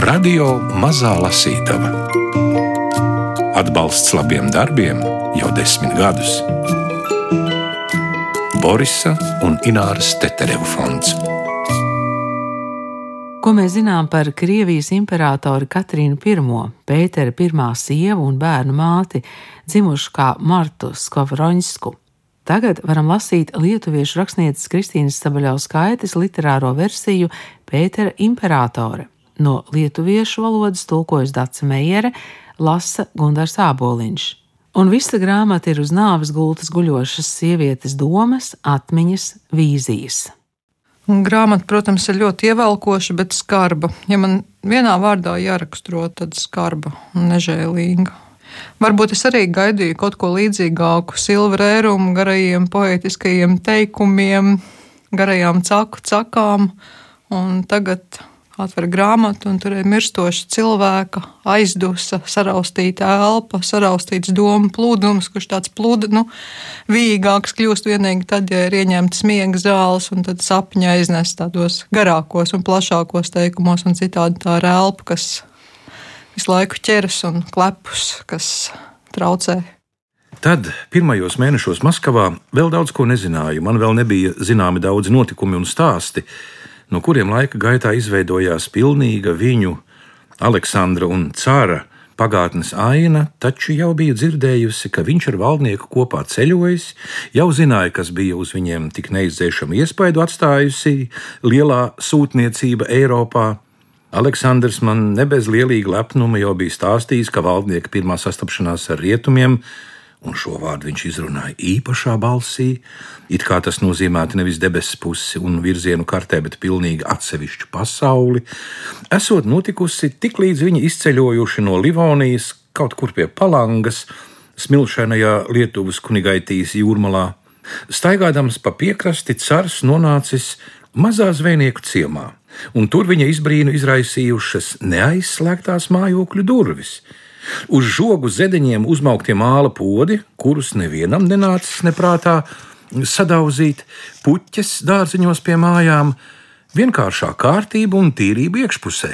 Radio Mazā Lasītava. Atbalsts labiem darbiem jau desmit gadus. Borisa un Ināras Tetereva fonds. Ko mēs zinām par Krievijas imperatoru Katrīnu I, Pētera I sievu un bērnu māti, dzimušu kā Martu Skavroņsku? Tagad varam lasīt lietuviešu rakstnieces Kristīnas Sabaļauskaites literāro versiju Pētera imperatore. No lietuviešu valodas tulkojas Dāca Meijere, lasa Gunārs Āboliņš. Un visa grāmata ir uz nāves gultas guļošas sievietes domas, atmiņas, vīzijas. Grāmata, protams, ir ļoti ievelkoša, bet skarba. Ja man vienā vārdā jāraksturo, tad skarba un nežēlīga. Varbūt es arī gaidīju kaut ko līdzīgāku silvrērumu, garajiem poetiskajiem teikumiem, garajām caku cakām, un tagad atver grāmatu, un tur ir mirstoša cilvēka aizdusa, saraustīta elpa, saraustīts domu plūdums, kurš tāds plūda, nu, vīgāks kļūst vienīgi tad, ja ir ieņemts miega zāles, un tad sapņa aiznes tādos garākos un plašākos teikumos, un citādi tā ir elpa, kas visu laiku ķeras un klepus, kas traucē. Tad, pirmajos mēnešos Maskavā, vēl daudz ko nezināju. Man vēl nebija zināmi daudzi notikumi un stāsti, no kuriem laika gaitā izveidojās pilnīga viņu, Aleksandra un Cāra pagātnes aina, taču jau bija dzirdējusi, ka viņš ar valdnieku kopā ceļojis, jau zināja, kas bija uz viņiem tik neizdzēšama iespaidu atstājusi lielā sūtniecība Eiropā. Aleksandrs man ne bez lielīga lepnuma jau bija stāstījis, ka valdnieka pirmā sastapšanās ar rietumiem, un šo vārdu viņš izrunāja īpašā balsī, it kā tas nozīmētu nevis debesu pusi un virzienu kartē, bet pilnīgi atsevišķu pasauli, esot notikusi tik līdz viņi izceļojuši no Livonijas kaut kur pie Palangas, smilšainajā Lietuvas kunigaitīs jūrmalā. Staigādams pa piekrasti, cars nonācis mazā zvejnieku ciemā un tur viņa izbrīnu izraisījušas neaizslēgtās mājokļu durvis. Uz žogu zedeņiem uzmauktie māla podi, kurus nevienam nenācis neprātā sadauzīt, puķes dārziņos pie mājām, vienkāršā kārtība un tīrība iekšpusē.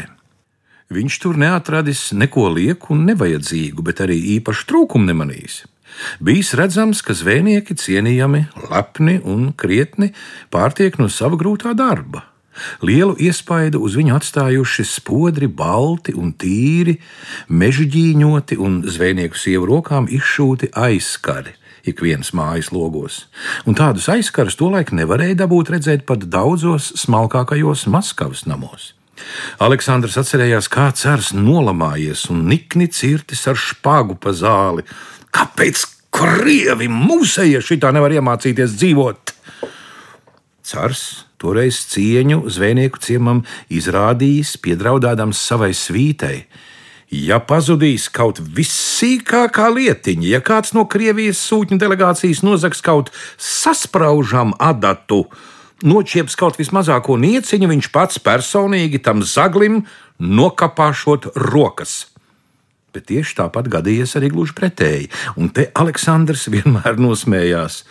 Viņš tur neatradis neko lieku un nevajadzīgu, bet arī īpašu trūkumu nemanījis. Bijis redzams, ka zvejnieki cienījami, lepni un krietni pārtiek no sava grūtā darba. Lielu iespaidu uz viņu atstājuši spodri, balti un tīri, mežģīņoti un zvejnieku sievu rokām izšūti aizskari ik viens mājas logos, un tādus aizkarus tolaik nevarēja dabūt redzēt pat daudzos smalkākajos Maskavas namos. Aleksandrs atcerējās, kā cērs nolamājies un nikni cirtis ar špāgu pa zāli. Kāpēc krievi mūsēji šitā nevar iemācīties dzīvot? Cars toreiz cieņu zvejnieku ciemam izrādījis, piedraudādams savai svītai. Ja pazudīs kaut vissīkākā lietiņa, ja kāds no Krievijas sūtņu delegācijas nozags kaut saspraužam adatu, noķieps kaut vismazāko nieciņu, viņš pats personīgi tam zaglim nokapāšot rokas. Bet tieši tāpat gadījies arī gluži pretēji, un te Aleksandrs vienmēr nosmējās,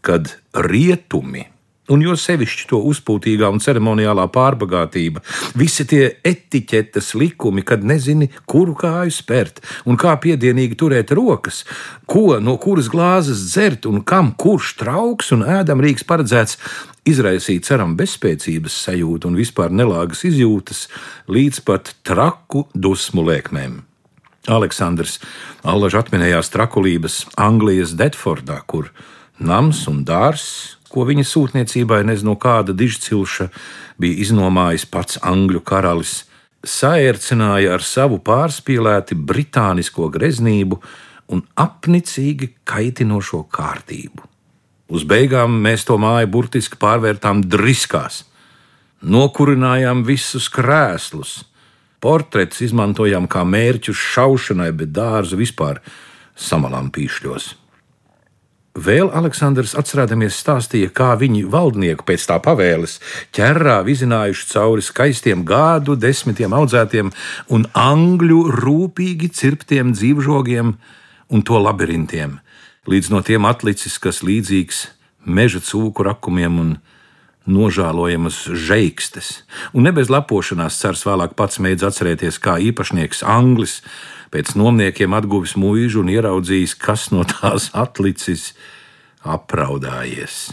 kad rietumi Un jo sevišķi to uzpūtīgā un ceremoniālā pārbagātība, visi tie etiķetes likumi, kad nezini, kuru kāju spērt un kā piedienīgi turēt rokas, ko no kuras glāzes dzert un kam kurš trauks un ēdamrīks paredzēts, izraisīja ceram bezspēcības sajūtu un vispār nelāgas izjūtas līdz pat traku dusmu lēkmēm. Aleksandrs Allaž atminējās trakulības Anglijas Detfordā, kur nams un dārzs ko viņa sūtniecībai nezinu kāda dižcilša bija iznomājis pats angļu karalis, saērcināja ar savu pārspīlēti britānisko greznību un apnicīgi kaitinošo kārtību. Uz beigām mēs to māju burtiski pārvērtām driskās, nokurinājām visus krēslus, portretus izmantojām kā mērķus šaušanai, bet dārzu vispār samalām pīšļos. Vēl Aleksandrs atcerēdamies stāstīja, kā viņi valdnieku pēc tā pavēles ķerrā vizinājuši cauri skaistiem gādu desmitiem audzētiem un angļu rūpīgi cirptiem dzīvžogiem un to labirintiem, līdz no tiem atlicis kas līdzīgs meža cūku rakumiem un nožēlojamas žaikstes, un ne bez lepošanās cers vēlāk pats mēdz atcerēties, kā īpašnieks Anglis pēc nomniekiem atguvis mūžu un ieraudzījis, kas no tās atlicis, apraudājies.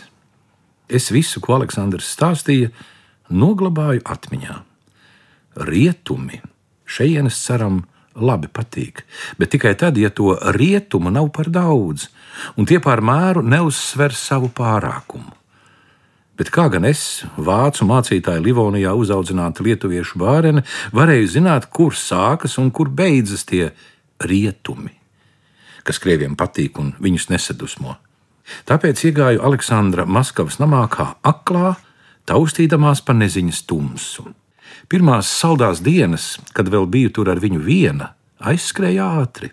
Es visu, ko Aleksandrs stāstīja, noglabāju atmiņā. Rietumi šejienes ceram labi patīk, bet tikai tad, ja to rietumu nav par daudz, un tie pār mēru neuzsver savu pārākumu. Bet kā gan es, vācu mācītāja Livonijā uzaudzināta lietuviešu bērene, varēju zināt, kur sākas un kur beidzas tie rietumi, kas krieviem patīk un viņus nesadusmo. Tāpēc iegāju Aleksandra Maskavas namā kā aklā, taustīdamās pa neziņas tumsu. Pirmās saldās dienas, kad vēl biju tur ar viņu viena, aizskrēja ātri.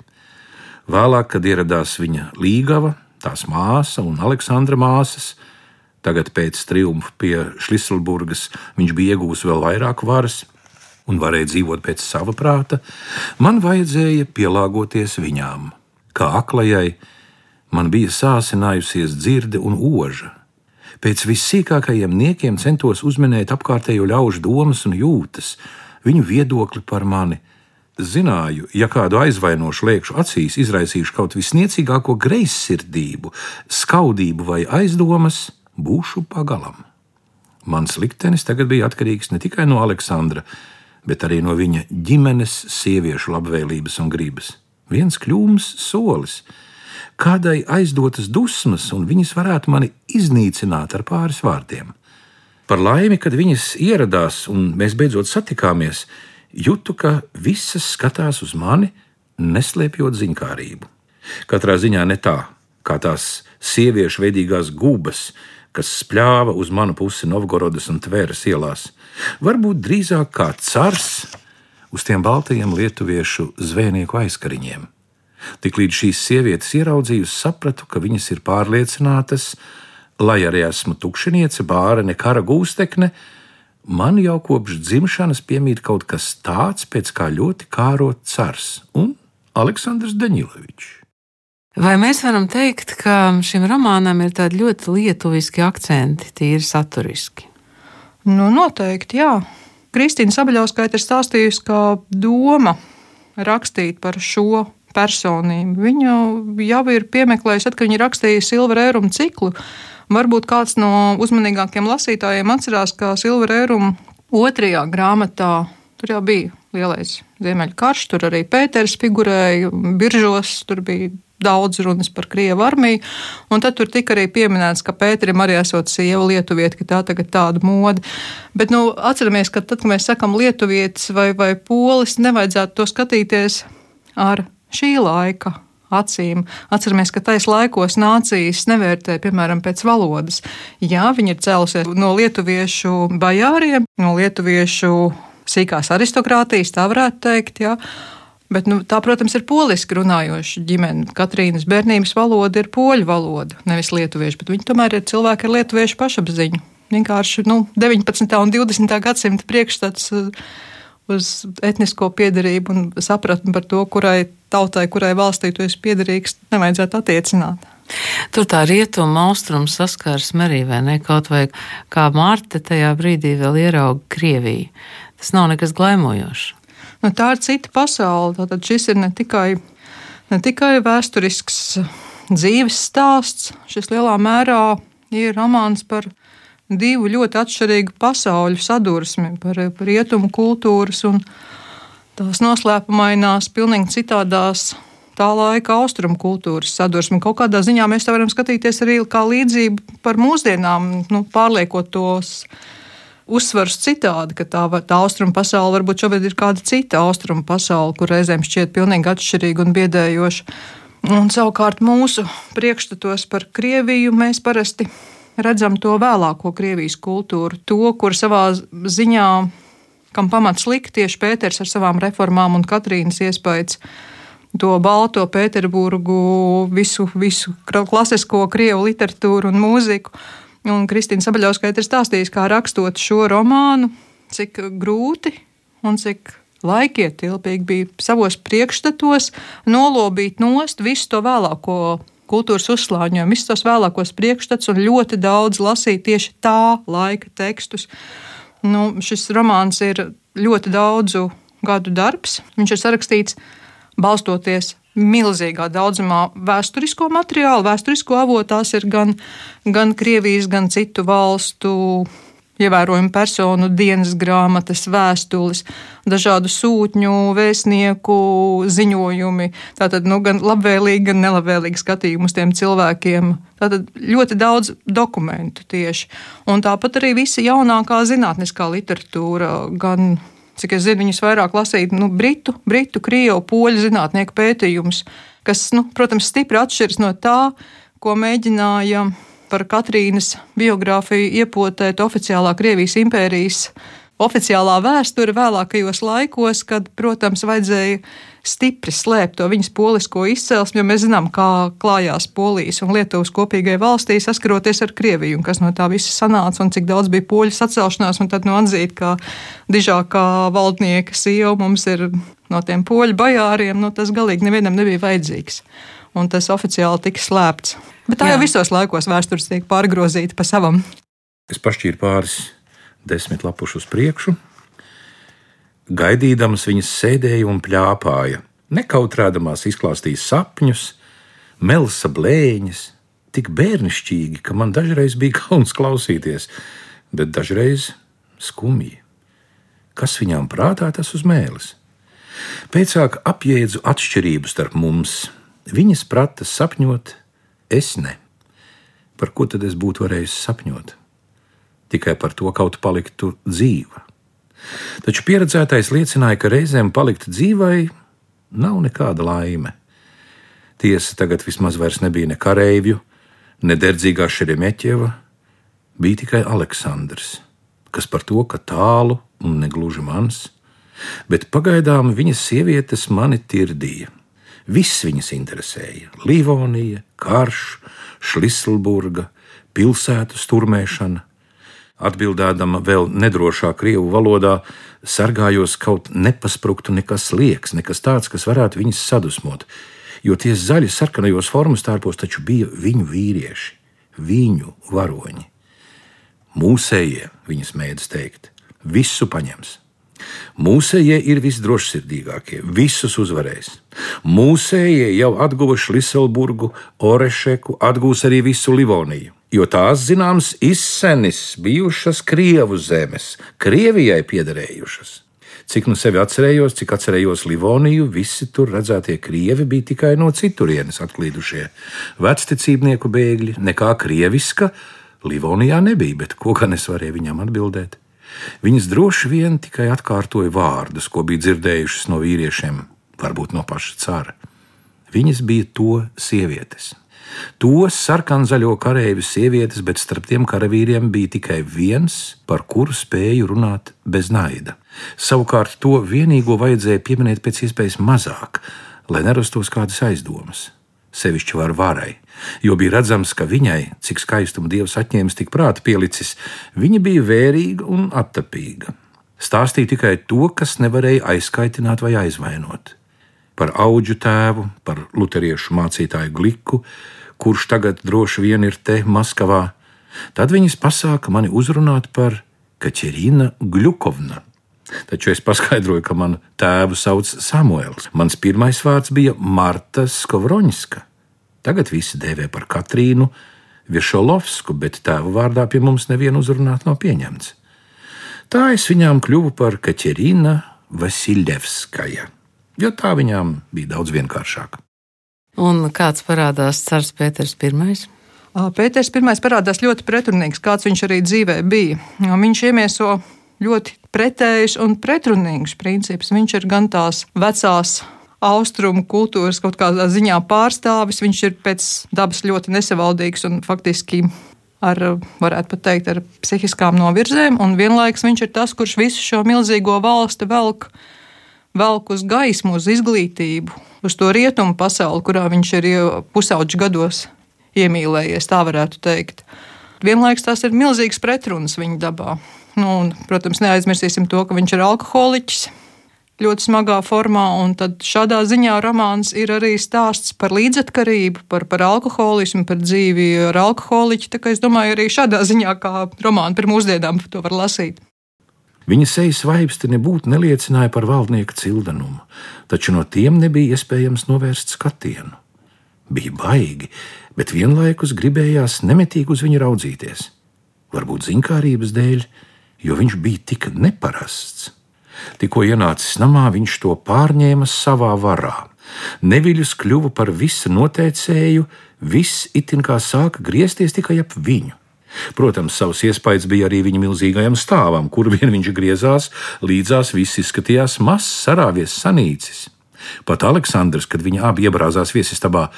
Vēlāk, kad ieradās viņa līgava, tās māsa un Aleksandra māsas, Tagad, pēc triumfa pie Šliselburgas, viņš bija iegūmis vēl vairāk varas un varēja dzīvot pēc sava prāta. Man vajadzēja pielāgoties viņām. Kā aklajai, man bija sāsinājusies dzirde un oža. Pēc vissīkākajiem niekiem centos uzminēt apkārtējo ļaužu domas un jūtas, viņu viedokli par mani. Zināju, ja kādu aizvainošu liekšu acīs, izraisīšu kaut visniecīgāko greizsirdību, skaudību vai aizdomas, būšu pagalam. Mans liktenis tagad bija atkarīgs ne tikai no Aleksandra, bet arī no viņa ģimenes sieviešu labvēlības un gribas. Viens kļūms solis, kādai aizdotas dusmas, un viņas varētu mani iznīcināt ar pāris vārdiem. Par laimi, kad viņas ieradās un mēs beidzot satikāmies, jūtu, ka visas skatās uz mani, neslēpjot ziņkārību. Katrā ziņā ne tā, kā tās sieviešu veidīgās gubas, kas spļāva uz manu pusi Novgorodas un Tvēras ielās. Varbūt drīzāk kā cars uz tiem baltajiem lietuviešu zvejnieku aizkariņiem. Tiklīdz šīs sievietes ieraudzīju, sapratu, ka viņas ir pārliecinātas, lai arī esmu tukšiniece, bārene, kara gūstekne, man jau kopš dzimšanas piemīt kaut kas tāds, pēc kā ļoti kārot cars un Aleksandrs Deņilovičs. Vai mēs varam teikt, ka šim romānam ir tādi ļoti lietuviski akcenti, tīri saturiski? Nu, noteikti, jā. Kristīna Sabaļauskaita ir stāstījusi, ka doma rakstīt par šo personību. Viņa jau ir piemeklējusi, kad viņa rakstīja Silvera ēruma ciklu. Varbūt kāds no uzmanīgākiem lasītājiem atcerās, ka Silvera ēruma otrajā grāmatā tur jau bija lielais Ziemeļkarš, tur arī Pēters figurēja, Biržos, tur bija daudz runas par Krievu armiju. Un tad tur tika arī pieminēts, ka Pēterim arī esot sieva lietuvieta, ka tā tagad tāda moda. Bet nu, atceramies, ka tad, kad mēs sakam lietuvietis vai, vai polis, nevajadzētu to skatīties ar šī laika acīm. Atceramies, ka tais laikos nācijas nevērtē, piemēram, pēc valodas. Jā, viņi ir cēlusies no lietuviešu bajāriem, no lietuviešu sīkās aristokrātijas, tā varētu teikt. Jā. Bet, nu, tā, protams, ir poliski runājoša ģimene. Katrīnas bērnības valoda ir poļu valoda, nevis lietuviešu, bet viņi tomēr ir cilvēki ar lietuviešu pašapziņu. Vienkārši nu, 19. un 20. gadsimta priekšstats uh, uz etnisko piedarību un sapratni par to, kurai tautai, kurai valstī tu esi piederīgs, nevajadzētu attiecināt. Tur tā rietuma austrumu saskarsme arī, vai ne? Kaut vai kā Mārta tajā brīdī vēl ierauga Krieviju. Tas nav nekas glaimojošs. Nu, tā ir cita pasaule. Tātad šis ir ne tikai, ne tikai vēsturisks dzīves stāsts, šis lielā mērā ir romāns par divu ļoti atšķirīgu pasauļu sadursmi, par, par rietumu kultūras un tās noslēpumainās, pilnīgi citādās tā laika austrumu kultūras sadursmi. Kaut kādā ziņā mēs to varam skatīties arī kā līdzību par mūsdienām, nu, pārliekot tos uzsvars citādi, ka tā, tā austrumu pasaule varbūt šobrīd ir kāda cita austrumu pasaule, kur reizēm šķiet pilnīgi atšķirīga un biedējoša. Un savukārt mūsu priekšstatos par Krieviju mēs parasti redzam to vēlāko Krievijas kultūru, to, kur savā ziņā, kam pamats lika tieši Pēters ar savām reformām un Katrīnas iespējas to Balto Pēterburgu, visu, visu klasisko krievu literatūru un mūziku. Un Kristīna Sabaļauskaita ir stāstījusi, kā rakstot šo romānu, cik grūti un cik laikietilpīgi bija savos priekšstatos nolobīt nost visu to vēlāko kultūras uzslāņojumu, visus tos vēlākos priekšstats un ļoti daudz lasīt tieši tā laika tekstus. Nu, šis romāns ir ļoti daudzu gadu darbs. Viņš ir sarakstīts balstoties milzīgā daudzumā vēsturisko materiālu, vēsturisko avotu. Tās ir gan, gan Krievijas, gan citu valstu ievērojumu personu dienas grāmatas, vēstules, dažādu sūtņu, vēstnieku ziņojumi. Tātad nu, gan labvēlīgi, gan nelabvēlīgi skatījumi uz tiem cilvēkiem. Tātad ļoti daudz dokumentu tieši. Un tāpat arī visa jaunākā zinātniskā literatūra, gan, cik es zinu, viņus vairāk lasīt, nu, britu, britu, krievu, poļu zinātnieku pētījumus, kas, nu, protams, stipri atšķiras no tā, ko mēģināja par Katrīnas biogrāfiju iepotēt oficiālā Krievijas impērijas oficiālā vēsture vēlākajos laikos, kad, protams, vajadzēja stipri slēpt to viņas polisko izcelsmi, jo mēs zinām, kā klājās Polijas un Lietuvas kopīgai valstī saskaroties ar Krieviju, un kas no tā visa sanāca, un cik daudz bija poļu sacelšanās, un tad nu atzīt, ka dižākā valdnieka sieva mums ir no tiem poļu bajāriem, nu tas galīgi nevienam nebija vajadzīgs un tas oficiāli tika slēpts. Bet tā Jā. jau visos laikos vēstures tiek pārgrozīta pa savam. Es pašķīru pāris desmit lapušu uz priekšu. Gaidīdams viņas sēdēja un plāpāja, nekautrēdamās izklāstīja sapņus, melsa blēņas, tik bērnišķīgi, ka man dažreiz bija kauns klausīties, bet dažreiz skumji. Kas viņām prātā tas uz mēlis? Pēcāk apjēdzu atšķirību starp mums, Viņas prata sapņot, es ne. Par ko tad es būtu varējis sapņot? Tikai par to kaut paliktu dzīva. Taču pieredzētais liecināja, ka reizēm palikt dzīvai nav nekāda laime. Tiesa tagad vismaz vairs nebija ne kareivju, ne derdzīgā Šeremeķeva, bija tikai Aleksandrs, kas par to, ka tālu un negluži mans, bet pagaidām viņas sievietes mani tirdīja. Viss viņas interesēja - Livonija, karš, Šliselburga, pilsētu sturmēšana. Atbildēdama vēl nedrošā krievu valodā, sargājos kaut nepaspruktu nekas liekas, nekas tāds, kas varētu viņus sadusmot, jo tie zaļi sarkanajos formas tārpos taču bija viņu vīrieši, viņu varoņi. Mūsējie, viņas mēdz teikt, visu paņems Mūsējie ir visdrošsirdīgākie, visus uzvarēs. Mūsējie jau atguvuši Liselburgu, Orešeku, atgūs arī visu Livoniju, jo tās, zināms, izsenis bijušas Krievu zemes, Krievijai piederējušas. Cik nu sevi atcerējos, cik atcerējos Livoniju, visi tur redzētie krievi bija tikai no citurienes atklīdušie. Vecticībnieku bēgļi, nekā krieviska, Livonijā nebija, bet ko gan es varēju viņam atbildēt? Viņas droši vien tikai atkārtoja vārdus, ko bija dzirdējušas no vīriešiem, varbūt no paša cara. Viņas bija to sievietes. To sarkanzaļo kareivu sievietes, bet starp tiem karavīriem bija tikai viens, par kuru spēju runāt bez naida. Savukārt to vienīgo vajadzēja pieminēt pēc iespējas mazāk, lai nerastos kādas aizdomas sevišķi var varai, jo bija redzams, ka viņai, cik skaistumu dievs atņēmis, tik prāta pielicis, viņa bija vērīga un attapīga. Stāstīja tikai to, kas nevarēja aizkaitināt vai aizvainot. Par auģu tēvu, par luteriešu mācītāju Gliku, kurš tagad droši vien ir te Maskavā. Tad viņas pasāka mani uzrunāt par Kaķerīna Gļukovna. Taču es paskaidroju, ka manu tēvu sauc Samuēls. Mans pirmais vārds bija Marta Skovroņska. Tagad visi dēvē par Katrīnu Višolovsku, bet tēva vārdā pie mums nevienu uzrunāt nav pieņemts. Tā es viņām kļuvu par Kaķerīna Vasiljevskaja, jo tā viņām bija daudz vienkāršāk. Un kāds parādās Cārs Pēters I? Pēters I parādās ļoti pretrunīgs, kāds viņš arī dzīvē bija. Viņš iemieso ļoti pretējs un pretrunīgs princips. Viņš ir gan tās vecās austrumu kultūras kaut kādā ziņā pārstāvis. Viņš ir pēc dabas ļoti nesavaldīgs un faktiski ar, varētu teikt, ar psihiskām novirzēm, un vienlaikus viņš ir tas, kurš visu šo milzīgo valsti velk, velk uz gaismu, uz izglītību, uz to rietumu pasauli, kurā viņš ir pusauģis gados iemīlējies, tā varētu teikt. Vienlaikus tās ir milzīgas pretrunas viņa dabā. Nu, un, protams, neaizmirsīsim to, ka viņš ir alkoholiķis. ļoti smagā formā. Tad šādā ziņā romāns ir arī stāsts par līdzatkarību, par, par alkoholismu, par dzīvi ar alkoholiķu. Tā kā es domāju, arī šādā ziņā, kā romānu par mūsdienām, to var lasīt. Viņa sejas vaipsti nebūtu neliecināja par valdnieka cildenumu, taču no tiem nebija iespējams novērst skatienu. Bija baigi, bet vienlaikus gribējās nemitīgi uz viņu raudzīties. Varbūt zinkārības dēļ, jo viņš bija tik neparasts. Tikko ienācis namā, viņš to pārņēma savā varā. Neviļus kļuva par visu noteicēju, viss itin kā sāka griezties tikai ap viņu. Protams, savs iespējas bija arī viņa milzīgajam stāvam, kur vien viņš griezās, līdzās viss izskatījās mazs, sarāvies sanīcis. Pat Aleksandrs, kad viņi abi iebrāzās viesistabā,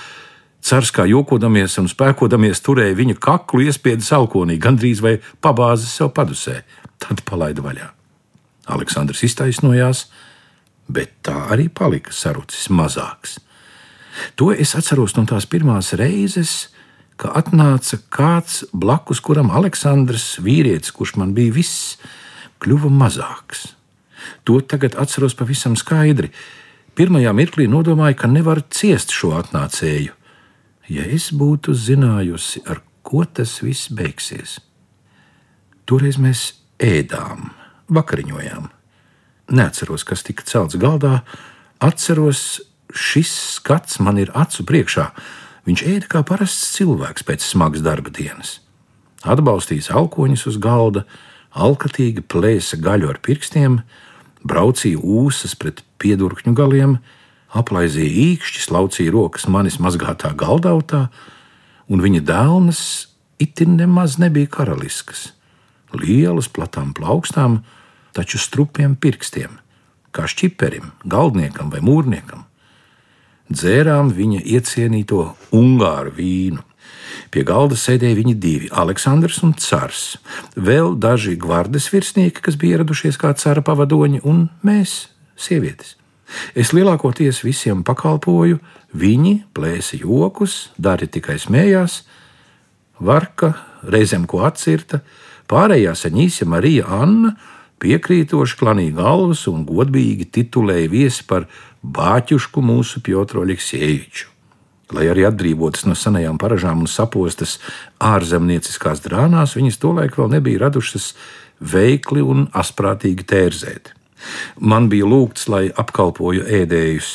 Cars kā jokodamies un spēkodamies turēja viņa kaklu iespiedu salkonī, gandrīz vai pabāzi sev padusē, tad palaida vaļā. Aleksandrs iztaisnojās, bet tā arī palika sarucis mazāks. To es atceros no tās pirmās reizes, ka atnāca kāds blakus, kuram Aleksandrs, vīrietis, kurš man bija viss, kļuva mazāks. To tagad atceros pavisam skaidri. Pirmajā mirklī nodomāju, ka nevaru ciest šo atnācēju ja es būtu zinājusi, ar ko tas viss beigsies. Toreiz mēs ēdām, vakariņojām. Neatceros, kas tika celts galdā, atceros, šis skats man ir acu priekšā. Viņš ēda kā parasts cilvēks pēc smagas darba dienas. Atbalstījis alkoņus uz galda, alkatīgi plēsa gaļu ar pirkstiem, braucīja ūsas pret piedurkņu galiem, aplaizīja īkšķis, laucīja rokas manis mazgātā galdautā, un viņa dēlnes itin nemaz nebija karaliskas. Lielas, platām plaukstām, taču strupiem pirkstiem, kā šķiperim, galdniekam vai mūrniekam. Dzērām viņa iecienīto ungāru vīnu. Pie galda sēdēja viņi divi - Aleksandrs un Cārs, vēl daži gvardes virsnieki, kas bija ieradušies kā cara pavadoņi, un mēs, sievietes. Es lielākoties visiem pakalpoju, viņi plēsa jokus, dari tikai smējās, varka, reizēm ko atcirta, pārējās Aņīsja Marija Anna piekrītoši klanīja galvas un godīgi titulēja viesi par bāķušku mūsu Piotru Aleksieviču. Lai arī atbrīvotas no senajām paražām un sapostas ārzemnieciskās drānās, viņas tolaik vēl nebija radušas veikli un asprātīgi tērzēt. Man bija lūgts, lai apkalpoju ēdējus,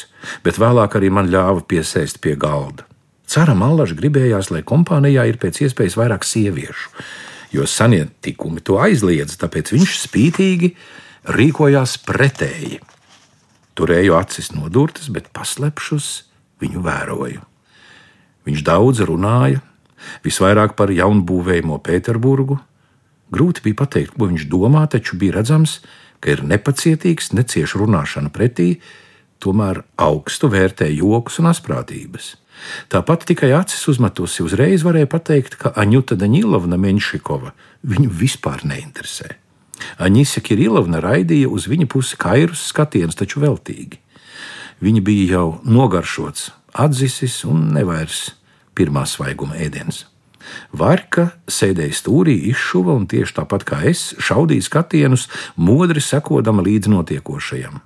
bet vēlāk arī man ļāva piesēst pie galda. Ceram, Allaž gribējās, lai kompānijā ir pēc iespējas vairāk sieviešu, jo sanietikumi to aizliedz, tāpēc viņš spītīgi rīkojās pretēji. Turēju acis nodurtas, bet paslepšus viņu vēroju. Viņš daudz runāja, visvairāk par jaunbūvējamo Pēterburgu. Grūti bija pateikt, ko viņš domā, taču bija redzams, ka ir nepacietīgs, necieš runāšanu pretī, tomēr augstu vērtē joks un asprātības. Tāpat tikai acis uzmetusi uzreiz varēja pateikt, ka Aņuta Daņilovna Menšikova viņu vispār neinteresē. Aņisa Kirilovna raidīja uz viņa pusi kairus skatienus, taču veltīgi. Viņa bija jau nogaršots, atzisis un nevairs pirmā svaiguma ēdiens. Varka sēdēja stūrī, izšuva un tieši tāpat kā es šaudīja skatienus, modri sekodama līdz notiekošajam.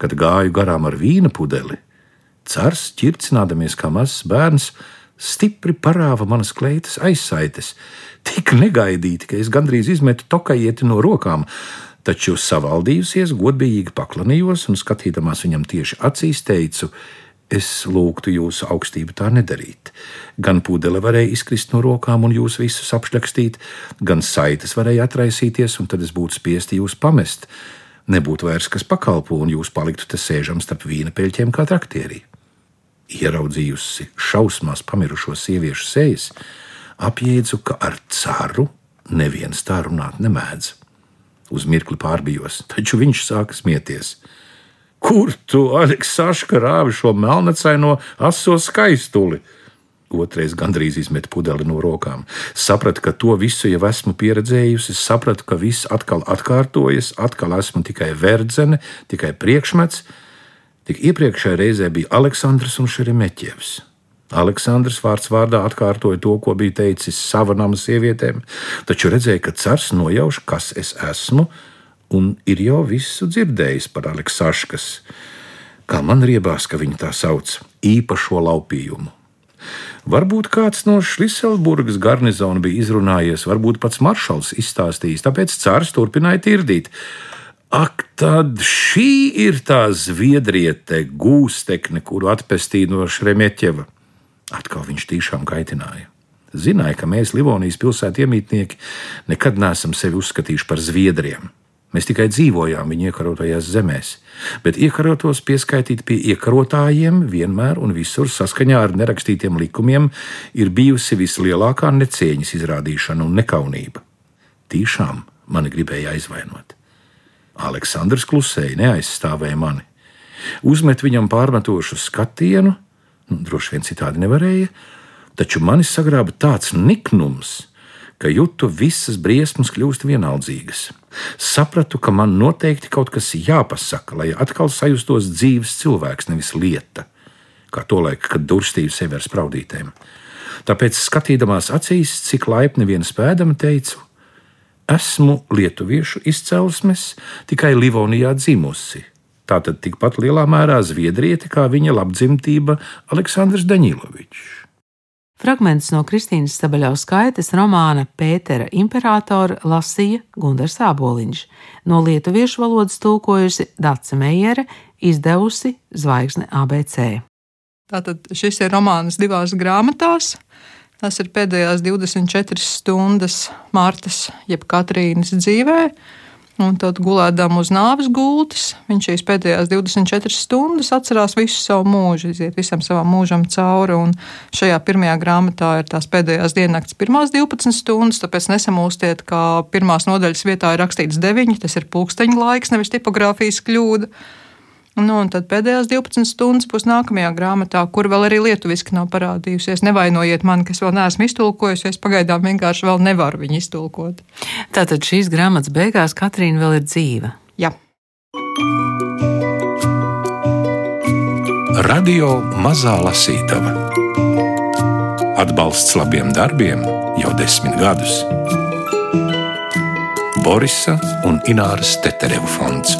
Kad gāju garām ar vīna pudeli, cars, ķircinādamies kā mazs bērns, stipri parāva manas kleitas aizsaites. Tik negaidīti, ka es gandrīz izmetu tokaieti no rokām, taču savaldījusies, godīgi paklanījos un skatīdamās viņam tieši acīs teicu: Es lūgtu jūsu augstību tā nedarīt. Gan pudele varēja izkrist no rokām un jūs visus apšļakstīt, gan saites varēja atraisīties, un tad es būtu spiesti jūs pamest. Nebūtu vairs kas pakalpo, un jūs paliktu te sēžam starp vīna peļķiem kā traktierī. Ieraudzījusi šausmās pamirušo sieviešu sejas, apjēdzu, ka ar caru neviens tā runāt nemēdz. Uz mirkli pārbijos, taču viņš sāka smieties. Kur tu, Aleksaška, rāvi šo melnacaino aso skaistuli? Otrais gandrīz izmet pudeli no rokām. Sapratu, ka to visu jau esmu pieredzējusi, sapratu, ka viss atkal atkārtojas, atkal esmu tikai verdzene, tikai priekšmets. Tik iepriekšējā reizē bija Aleksandrs un Šeremeķevs. Aleksandrs vārds vārdā atkārtoja to, ko bija teicis sava nama sievietēm, taču redzēja, ka cars nojauš, kas es esmu, un ir jau visu dzirdējis par Aleksaškas, kā man riebās, ka viņi tā sauc, īpašo laupījumu. Varbūt kāds no Šliselburgas garnizona bija izrunājies, varbūt pats maršals izstāstījis, tāpēc cārs turpināja tirdīt. Ak, tad šī ir tā zviedriete, gūstekne, kuru atpestīja no Šremieķeva. Atkal viņš tiešām kaitināja. Zināja, ka mēs, Livonijas pilsētas iemītnieki, nekad neesam sevi uzskatījuši par zviedriem. Mēs tikai dzīvojām viņa iekarotajās zemēs, bet iekarotos pieskaitīt pie iekarotājiem vienmēr un visur saskaņā ar nerakstītiem likumiem ir bijusi vislielākā necieņas izrādīšana un nekaunība. Tīšām mani gribēja aizvainot. Aleksandrs klusēja, neaizstāvēja mani. Uzmet viņam pārmetošu skatienu, nu, droši vien citādi nevarēja, taču mani sagrāba tāds niknums, ka jūtu visas briesmas kļūst vienaldzīgas. Sapratu, ka man noteikti kaut kas jāpasaka, lai atkal sajustos dzīves cilvēks, nevis lieta, kā tolaik, kad durstīju sevi ar spraudītēm. Tāpēc, skatīdamās acīs, cik laipni viena spēdama teicu, esmu lietuviešu izcelsmes, tikai Livonijā dzimusi. Tātad tikpat lielā mērā zviedrieti kā viņa labdzimtība Aleksandrs Daņilovičs. Fragments no Kristīnas Sabaļauskaites romāna Pētera Imperatora lasīja Gundars Āboliņš, no lietuviešu valodas tulkojusi Dace Meijere, izdevusi Zvaigzne ABC. Tātad šis ir romāns divās grāmatās. Tas ir pēdējās 24 stundas Mārtas jeb Katrīnas dzīvēm Un tad gulēdam uz nāves gultas, viņš šīs pēdējās 24 stundas atcerās visu savu mūžu, iziet visam savam mūžam cauri. Un šajā pirmajā grāmatā ir tās pēdējās diennakts, pirmās 12 stundas, tāpēc nesamūstiet, ka pirmās nodaļas vietā ir rakstīts 9, tas ir pulksteņa laiks, nevis tipogrāfijas kļūda. Nu, un tad pēdējās 12 stundas būs nākamajā grāmatā, kur vēl arī lietuviski nav parādījusies. Nevainojiet mani, kas vēl neesmu iztulkojusi, es pagaidām vienkārši vēl nevaru viņu iztulkot. Tātad šīs grāmatas beigās Katrīna vēl ir dzīva. Jā. Radio Mazā Lasītava Atbalsts labiem darbiem jau desmit gadus. Borisa un Ināras Teterevu fonds.